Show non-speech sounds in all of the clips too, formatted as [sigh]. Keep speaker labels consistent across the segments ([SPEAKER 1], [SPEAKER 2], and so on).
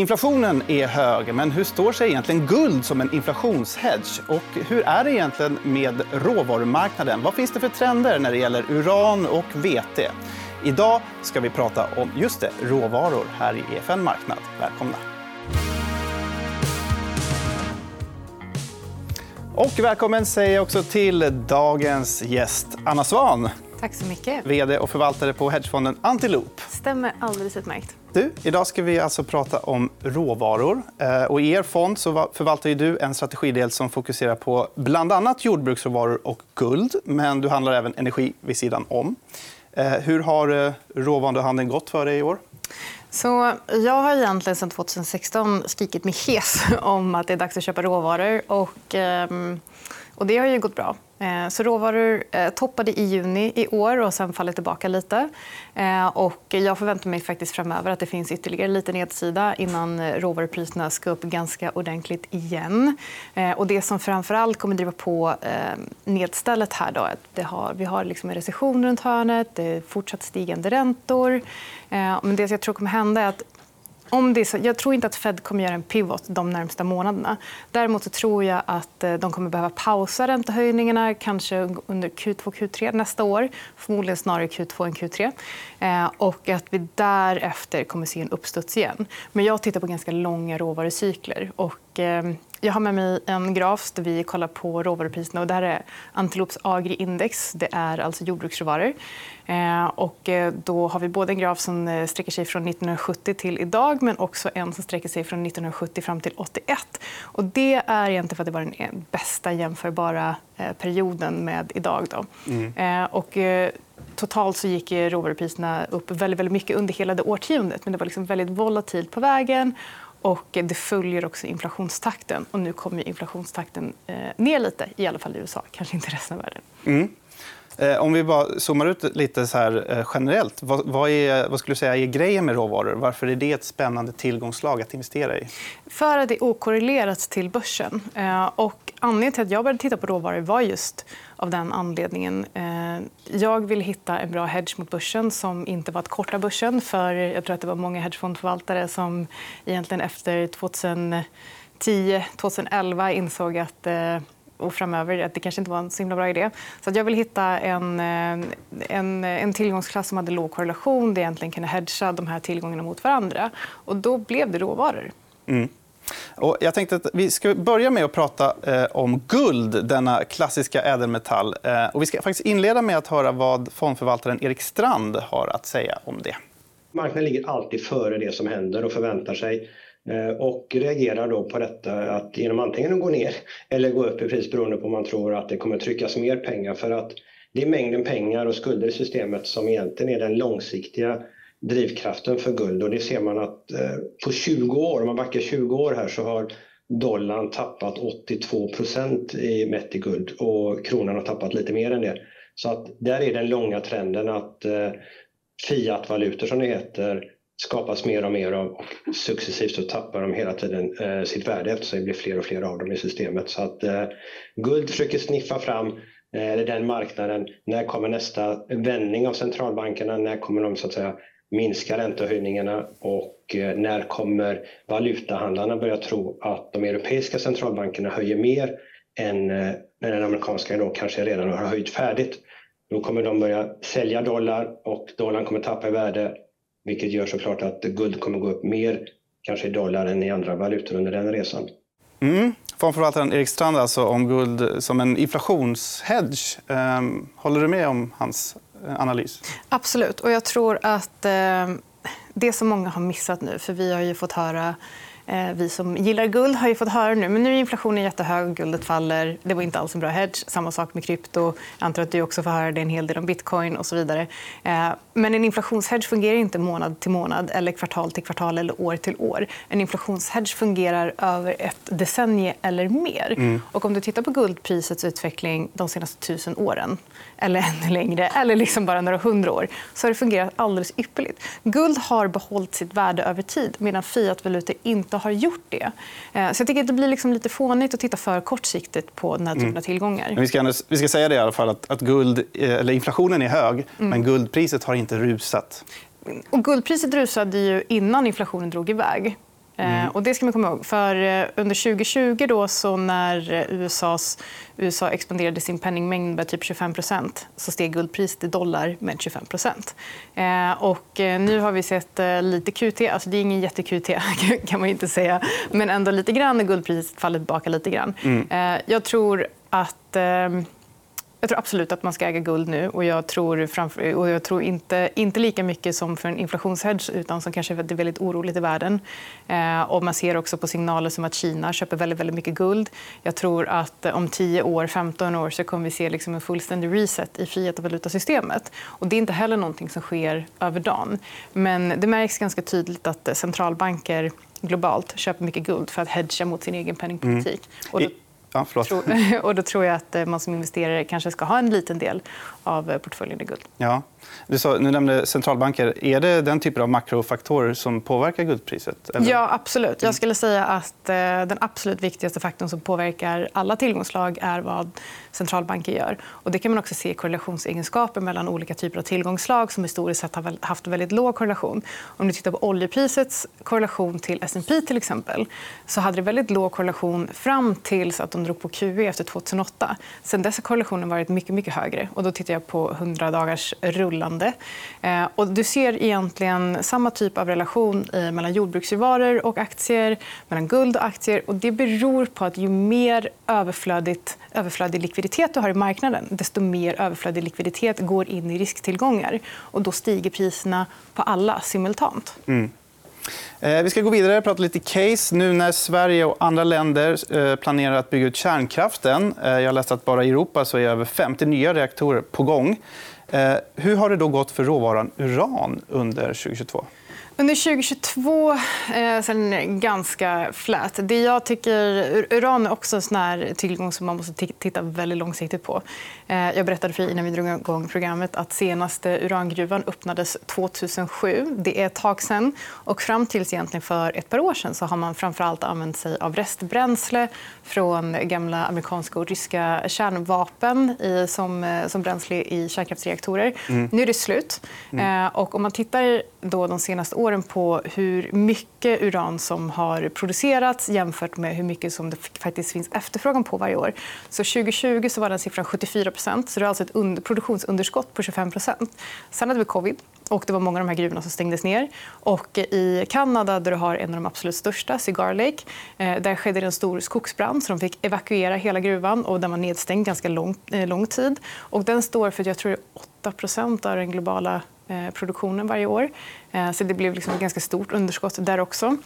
[SPEAKER 1] Inflationen är hög, men hur står sig egentligen guld som en inflationshedge? Och hur är det egentligen med råvarumarknaden? Vad finns det för trender när det gäller uran och vete? Idag ska vi prata om just det, råvaror här i EFN Marknad. Välkomna. Och välkommen säger jag också till dagens gäst, Anna Svan.
[SPEAKER 2] Tack så mycket.
[SPEAKER 1] Vd och förvaltare på hedgefonden Antiloop.
[SPEAKER 2] Stämmer alldeles utmärkt.
[SPEAKER 1] Du, idag ska vi alltså prata om råvaror. Eh, och I er fond så förvaltar du en strategidel som fokuserar på bland annat jordbruksråvaror och guld. Men du handlar även energi vid sidan om. Eh, hur har eh, råvaruhandeln gått för dig i år?
[SPEAKER 2] Så jag har egentligen sedan 2016 skrikit mig hes [laughs] om att det är dags att köpa råvaror. Och, ehm, och det har ju gått bra. Eh, så råvaror eh, toppade i juni i år och sen fallit tillbaka lite. Eh, och jag förväntar mig faktiskt framöver att det finns ytterligare lite nedsida innan råvarupriserna ska upp ganska ordentligt igen. Och det som framför allt kommer driva på nedstället här då, det har, vi har liksom en recession runt hörnet, det är fortsatt stigande räntor. Men det jag tror kommer hända är att om det så, jag tror inte att Fed kommer göra en pivot de närmsta månaderna. Däremot så tror jag att eh, de kommer behöva pausa räntehöjningarna kanske under Q2 och Q3 nästa år. Förmodligen snarare Q2 än Q3. Eh, och att vi därefter kommer se en uppstuds igen. Men jag tittar på ganska långa råvarucykler. Och, jag har med mig en graf där vi kollar på råvarupriserna. Och det här är Antiloops Agri-index. Det är alltså jordbruksråvaror. Eh, och eh, då har vi både en graf som eh, sträcker sig från 1970 till idag men också en som sträcker sig från 1970 fram till 81. Och det är egentligen för att det var den bästa jämförbara perioden med idag. Då. Mm. Och totalt så gick råvarupriserna upp väldigt, väldigt mycket under hela det årtiondet. Men det var liksom väldigt volatilt på vägen. Och det följer också inflationstakten. Och nu kommer inflationstakten eh, ner lite, i alla fall i USA. Kanske inte resten av världen. Mm.
[SPEAKER 1] Eh, om vi bara zoomar ut lite så här, eh, generellt. Vad, är, vad skulle du säga är grejen med råvaror? Varför är det ett spännande tillgångslag att investera i?
[SPEAKER 2] För att det är okorrelerat till börsen. Eh, och anledningen till att jag började titta på råvaror var just av den anledningen. Jag ville hitta en bra hedge mot börsen som inte var att korta börsen. För jag tror att det var många hedgefondförvaltare som egentligen efter 2010-2011 insåg att och framöver att det kanske inte var en så himla bra idé. Så jag vill hitta en, eh, en, en tillgångsklass som hade låg korrelation där egentligen kunde hedga de här tillgångarna mot varandra. Och då blev det råvaror. Mm.
[SPEAKER 1] Och jag tänkte att vi ska börja med att prata eh, om guld, denna klassiska ädelmetall. Eh, och vi ska faktiskt inleda med att höra vad fondförvaltaren Erik Strand har att säga om det.
[SPEAKER 3] Marknaden ligger alltid före det som händer och förväntar sig Eh, och reagerar då på detta att genom antingen att gå ner eller gå upp i pris beroende på om man tror att det kommer tryckas mer pengar för att det är mängden pengar och skulder i systemet som egentligen är den långsiktiga drivkraften för guld och det ser man att eh, på 20 år, om man backar 20 år här så har dollarn tappat 82 procent mätt i guld och kronan har tappat lite mer än det. Så att där är den långa trenden att eh, fiatvalutor som det heter skapas mer och mer av och successivt så tappar de hela tiden eh, sitt värde eftersom det blir fler och fler av dem i systemet. Så att eh, guld försöker sniffa fram eh, den marknaden. När kommer nästa vändning av centralbankerna? När kommer de så att säga minska räntehöjningarna och eh, när kommer valutahandlarna börja tro att de europeiska centralbankerna höjer mer än eh, när den amerikanska då kanske redan har höjt färdigt? Då kommer de börja sälja dollar och dollarn kommer tappa i värde vilket gör såklart att guld kommer gå upp mer kanske i dollar än i andra valutor under den resan.
[SPEAKER 1] Mm. Fondförvaltaren Erik Strand alltså om guld som en inflationshedge. Ehm, håller du med om hans eh, analys?
[SPEAKER 2] Absolut. Och jag tror att eh, det som många har missat nu... för Vi har ju fått höra vi som gillar guld har ju fått höra nu men nu är inflationen jättehög och guldet faller. Det var inte alls en bra hedge. Samma sak med krypto. Jag antar att du också får höra det en hel del om bitcoin och så vidare. Eh, men en inflationshedge fungerar inte månad till månad eller kvartal till kvartal eller år till år. En inflationshedge fungerar över ett decennium eller mer. Mm. Och om du tittar på guldprisets utveckling de senaste tusen åren eller ännu längre, eller liksom bara några hundra år så har det fungerat alldeles ypperligt. Guld har behållit sitt värde över tid medan fiatvalutor inte har gjort det. Eh, så jag tycker att det blir liksom lite fånigt att titta för kortsiktigt på den här typen av mm. tillgångar.
[SPEAKER 1] Men vi, ska, vi ska säga det i alla fall att, att guld, eh, eller inflationen är hög mm. men guldpriset har inte rusat.
[SPEAKER 2] Och guldpriset rusade ju innan inflationen drog iväg. Mm. Och det ska man komma ihåg. För under 2020, då, så när USAs, USA expanderade sin penningmängd med typ 25% så steg guldpriset i dollar med 25 och Nu har vi sett lite QT. Alltså det är ingen jätte-QT, [laughs] kan man inte säga. Men ändå lite grann. Guldpriset faller tillbaka lite grann. Mm. Jag tror att jag tror absolut att man ska äga guld nu. Och jag tror, framför, och jag tror inte, inte lika mycket som för en inflationshedge utan som kanske är väldigt oroligt i världen. Eh, och man ser också på signaler som att Kina köper väldigt, väldigt mycket guld. Jag tror att om 10 år, 15 år så kommer vi se liksom en fullständig reset i frihet och valutasystemet. Och det är inte heller någonting som sker över dagen. Men det märks ganska tydligt att centralbanker globalt köper mycket guld för att hedga mot sin egen penningpolitik. Mm.
[SPEAKER 1] Ja, förlåt. [laughs]
[SPEAKER 2] och då tror jag att eh, man som investerare kanske ska ha en liten del av eh, portföljen i guld.
[SPEAKER 1] Ja. Du sa, nu nämnde centralbanker. Är det den typen av makrofaktorer som påverkar guldpriset?
[SPEAKER 2] Eller? Ja, absolut. Jag skulle säga att eh, den absolut viktigaste faktorn som påverkar alla tillgångslag är vad centralbanker gör. Och det kan man också se i korrelationsegenskaper mellan olika typer av tillgångslag som historiskt sett har haft väldigt låg korrelation. Om du tittar på oljeprisets korrelation till S&P till exempel så hade det väldigt låg korrelation fram tills att de drog på QE efter 2008. Sen dess har korrelationen varit mycket, mycket högre. Och då tittar jag på 100 dagars rullande. Eh, och du ser egentligen samma typ av relation mellan jordbruksvaror och aktier, mellan guld och aktier. Och det beror på att ju mer överflödigt, överflödig likviditet du har i marknaden desto mer överflödig likviditet går in i risktillgångar. Och då stiger priserna på alla simultant. Mm.
[SPEAKER 1] Eh, vi ska gå vidare och prata lite case. Nu när Sverige och andra länder eh, planerar att bygga ut kärnkraften. Jag jag läste att bara i Europa så är över 50 nya reaktorer på gång. Eh, hur har det då gått för råvaran uran under 2022?
[SPEAKER 2] Under 2022 eh, sen ganska flät. Det jag tycker, uran är också en sån här tillgång som man måste titta väldigt långsiktigt på. Eh, jag berättade för innan vi drog igång programmet att senaste urangruvan öppnades 2007. Det är ett tag sen. Och fram tills egentligen för ett par år sen så har man framför använt sig av restbränsle från gamla amerikanska och ryska kärnvapen i, som, eh, som bränsle i kärnkraftsreaktorer. Mm. Nu är det slut. Mm. Eh, och om man tittar då de senaste åren på hur mycket uran som har producerats jämfört med hur mycket som det faktiskt finns efterfrågan på varje år. Så 2020 så var den siffran 74% så det är alltså ett produktionsunderskott på 25% Sen hade vi covid. Och det var många av de här gruvorna som stängdes ner. Och I Kanada, där du har en av de absolut största, Cigar Lake eh, där skedde en stor skogsbrand. så De fick evakuera hela gruvan. och Den var nedstängd ganska lång, eh, lång tid. Och den står för jag tror 8% av den globala Eh, produktionen varje år. Eh, så Det blev liksom ett ganska stort underskott där också.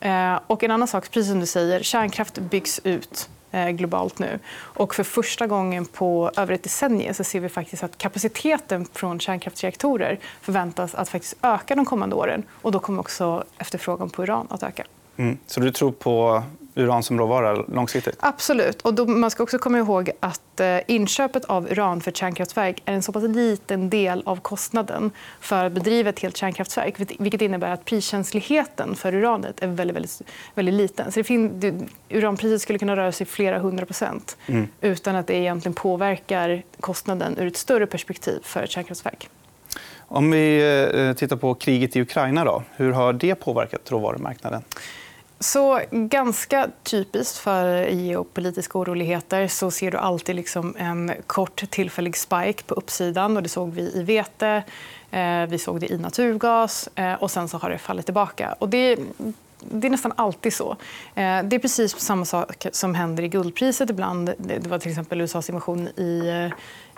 [SPEAKER 2] Eh, och en annan sak, precis som du säger, kärnkraft byggs ut. Globalt nu. Och för första gången på över ett decennium så ser vi faktiskt att kapaciteten från kärnkraftsreaktorer förväntas att faktiskt öka de kommande åren. Och då kommer också efterfrågan på uran att öka.
[SPEAKER 1] Mm. Så du tror på uran som råvara långsiktigt?
[SPEAKER 2] Absolut. Och då, man ska också komma ihåg att eh, inköpet av uran för ett kärnkraftverk är en så pass liten del av kostnaden för att bedriva ett helt kärnkraftverk. Vilket innebär att priskänsligheten för uranet är väldigt, väldigt, väldigt liten. Så det fin- uranpriset skulle kunna röra sig flera hundra procent mm. utan att det egentligen påverkar kostnaden ur ett större perspektiv för ett kärnkraftverk.
[SPEAKER 1] Om vi eh, tittar på kriget i Ukraina, då. hur har det påverkat råvarumarknaden?
[SPEAKER 2] Så ganska typiskt för geopolitiska oroligheter så ser du alltid liksom en kort tillfällig spike på uppsidan. Och det såg vi i vete, eh, vi såg det i naturgas eh, och sen så har det fallit tillbaka. Och det, det är nästan alltid så. Eh, det är precis samma sak som händer i guldpriset ibland. Det var till exempel USAs invasion i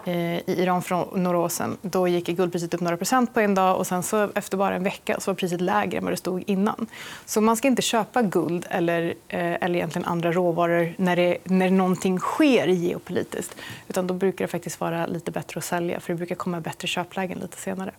[SPEAKER 2] Eh, i Iran för några år sedan. Då gick guldpriset upp några procent på en dag och sen så efter bara en vecka så var priset lägre än vad det stod innan. Så man ska inte köpa guld eller, eh, eller egentligen andra råvaror när, det, när någonting sker geopolitiskt. Utan då brukar det faktiskt vara lite bättre att sälja för det brukar komma bättre köplägen lite senare.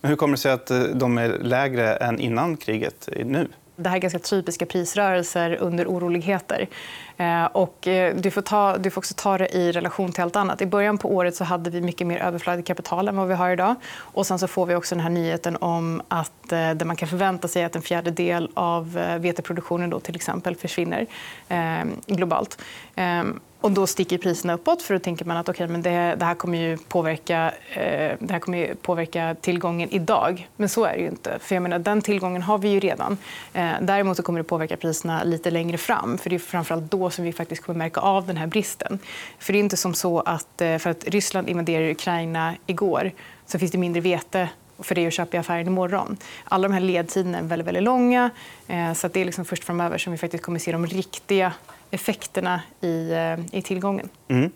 [SPEAKER 1] Men hur kommer det sig att eh, de är lägre än innan kriget nu?
[SPEAKER 2] Det här är ganska typiska prisrörelser under oroligheter. Eh, och eh, du, får ta, du får också ta det i relation till allt annat. I början på året så hade vi mycket mer överflödigt kapital än vad vi har idag. Och sen så får vi också den här nyheten om att eh, där man kan förvänta sig att en fjärdedel av veteproduktionen då, till exempel försvinner eh, globalt. Eh, och då sticker priserna uppåt för då tänker man att okay, men det, det här kommer ju påverka, eh, det här kommer ju påverka tillgången idag. Men så är det ju inte. För jag menar, den tillgången har vi ju redan. Eh, däremot så kommer det påverka priserna lite längre fram. För Det är framförallt då som vi faktiskt kommer märka av den här bristen. För Det är inte som så att eh, för att Ryssland invaderade Ukraina igår så finns det mindre vete för det att köpa i affären imorgon. Alla de här ledtiderna är väldigt, väldigt långa. Eh, så det är liksom först framöver som vi faktiskt kommer se de riktiga effekterna i, eh, i tillgången. Mm.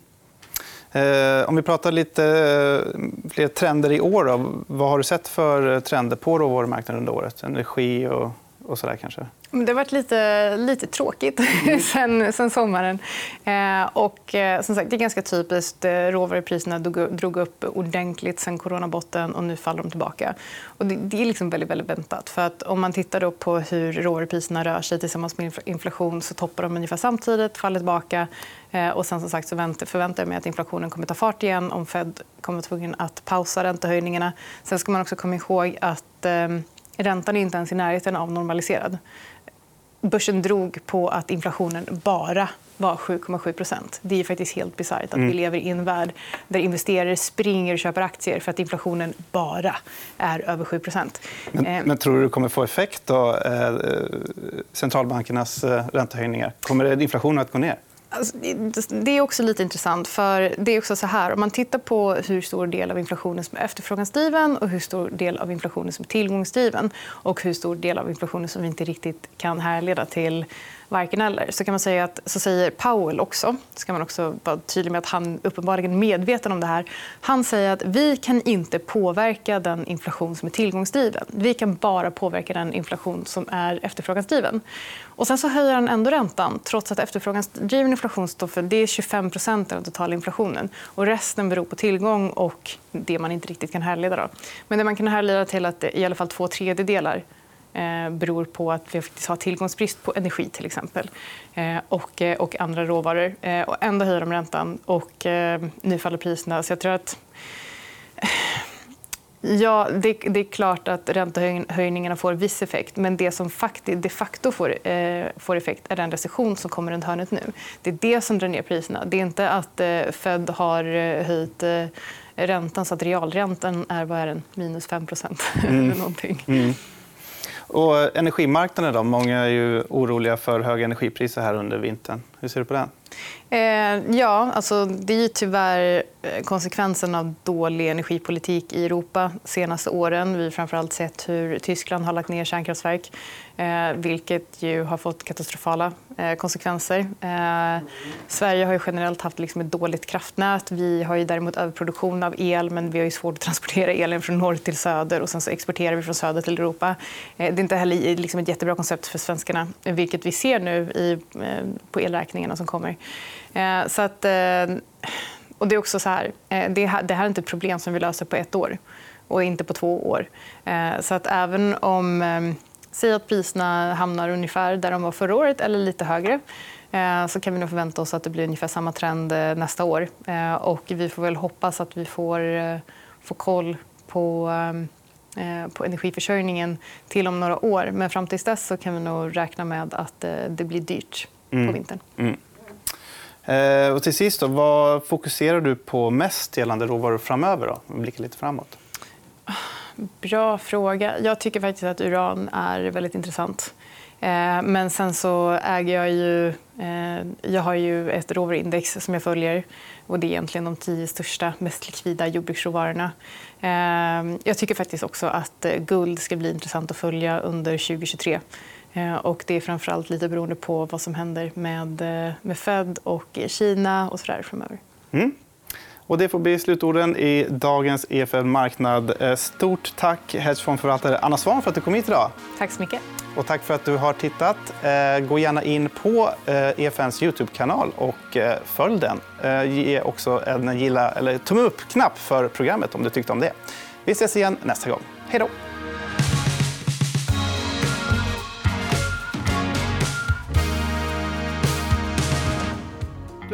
[SPEAKER 1] Eh, om vi pratar lite eh, fler trender i år. Då. Vad har du sett för eh, trender på råvarumarknaden under året? Energi och, och så där, kanske?
[SPEAKER 2] Det har varit lite, lite tråkigt mm. [laughs] sen, sen sommaren. Eh, och, eh, som sagt, det är ganska typiskt. Eh, råvarupriserna drog, drog upp ordentligt sen coronabotten och nu faller de tillbaka. Och det, det är liksom väldigt, väldigt väntat. För att om man tittar på hur råvarupriserna rör sig tillsammans med inflation så toppar de ungefär samtidigt, faller tillbaka. Eh, och sen som sagt så förväntar jag mig att inflationen kommer ta fart igen om Fed kommer tvungen att pausa räntehöjningarna. Sen ska man också komma ihåg att eh, räntan är inte ens i närheten av normaliserad börsen drog på att inflationen bara var 7,7% Det är faktiskt helt bisarrt att mm. vi lever i en värld där investerare springer och köper aktier för att inflationen bara är över 7
[SPEAKER 1] men, eh. men tror du det kommer få effekt, då, eh, centralbankernas eh, räntehöjningar? Kommer inflationen att gå ner?
[SPEAKER 2] Alltså, det är också lite intressant. för det är också så här, Om man tittar på hur stor del av inflationen som är efterfrågansdriven och hur stor del av inflationen som är tillgångsdriven och hur stor del av inflationen som vi inte riktigt kan härleda till varken eller. Så kan man säga att så säger Powell också. Ska man också vara tydlig med att han uppenbarligen är medveten om det här. Han säger att vi kan inte påverka den inflation som är tillgångsdriven. Vi kan bara påverka den inflation som är efterfrågansdriven. Och sen så höjer han ändå räntan trots att efterfrågansdriven inflation står för det är 25% av den totala inflationen. Och resten beror på tillgång och det man inte riktigt kan härleda. Då. Men det man kan härleda till att i alla fall två tredjedelar beror på att vi faktiskt har tillgångsbrist på energi till exempel eh, och, eh, och andra råvaror. Eh, och ändå höjer de räntan och eh, nu faller priserna. Så jag tror att Ja, det, det, är klart att räntehöjningarna får viss effekt. Men det som faktiskt, de facto får, eh, får effekt är den recession som kommer runt hörnet nu. Det är det som drar ner priserna. Det är inte att eh, Fed har eh, höjt eh, räntan så att realräntan är, vad är den? minus 5% [laughs] mm. Mm.
[SPEAKER 1] Och energimarknaden då? Många är ju oroliga för höga energipriser här under vintern. Hur ser du på den?
[SPEAKER 2] Eh, ja, alltså, det är tyvärr Eh, konsekvensen av dålig energipolitik i Europa de senaste åren. Vi har framförallt sett hur Tyskland har lagt ner kärnkraftverk eh, vilket ju har fått katastrofala eh, konsekvenser. Sverige har ju generellt haft liksom ett dåligt kraftnät. Vi har ju däremot överproduktion av el men vi har ju svårt att transportera elen från norr till söder och sen så exporterar vi från söder till Europa. det är inte heller liksom ett jättebra koncept för svenskarna vilket vi ser nu i, på elräkningarna som kommer. Så att, och det är också så här, eh, det här, det här är inte ett problem som vi löser på ett år och inte på två år. Så att även om Säg att priserna hamnar ungefär där de var förra året eller lite högre så kan vi nog förvänta oss att det blir ungefär samma trend nästa år. Och vi får väl hoppas att vi får, får koll på, på energiförsörjningen till om några år. Men fram till dess så kan vi nog räkna med att det blir dyrt på mm. vintern. Mm.
[SPEAKER 1] Eh, Eh, och till sist, då, vad fokuserar du på mest gällande råvaror framöver? Då? Vi blickar lite framåt.
[SPEAKER 2] Bra fråga. Jag tycker faktiskt att uran är väldigt intressant. Eh, men sen så äger jag ju... Eh, jag har ju ett råvaruindex som jag följer. Och det är egentligen de tio största, mest likvida jordbruksråvarorna. Jag tycker faktiskt också att guld ska bli intressant att följa under 2023. Eh, och det är framförallt lite beroende på vad som händer med, eh, med Fed och Kina och så där framöver. Mm.
[SPEAKER 1] Och det får bli slutorden i dagens EFN Marknad. Eh, stort tack, hedgefondförvaltare Anna Svan, för att du kom hit idag.
[SPEAKER 2] Tack så mycket.
[SPEAKER 1] Och tack för att du har tittat. Gå gärna in på EFNs Youtube-kanal och följ den. Ge också en gilla eller tumme upp-knapp för programmet om du tyckte om det. Vi ses igen nästa gång. Hej då!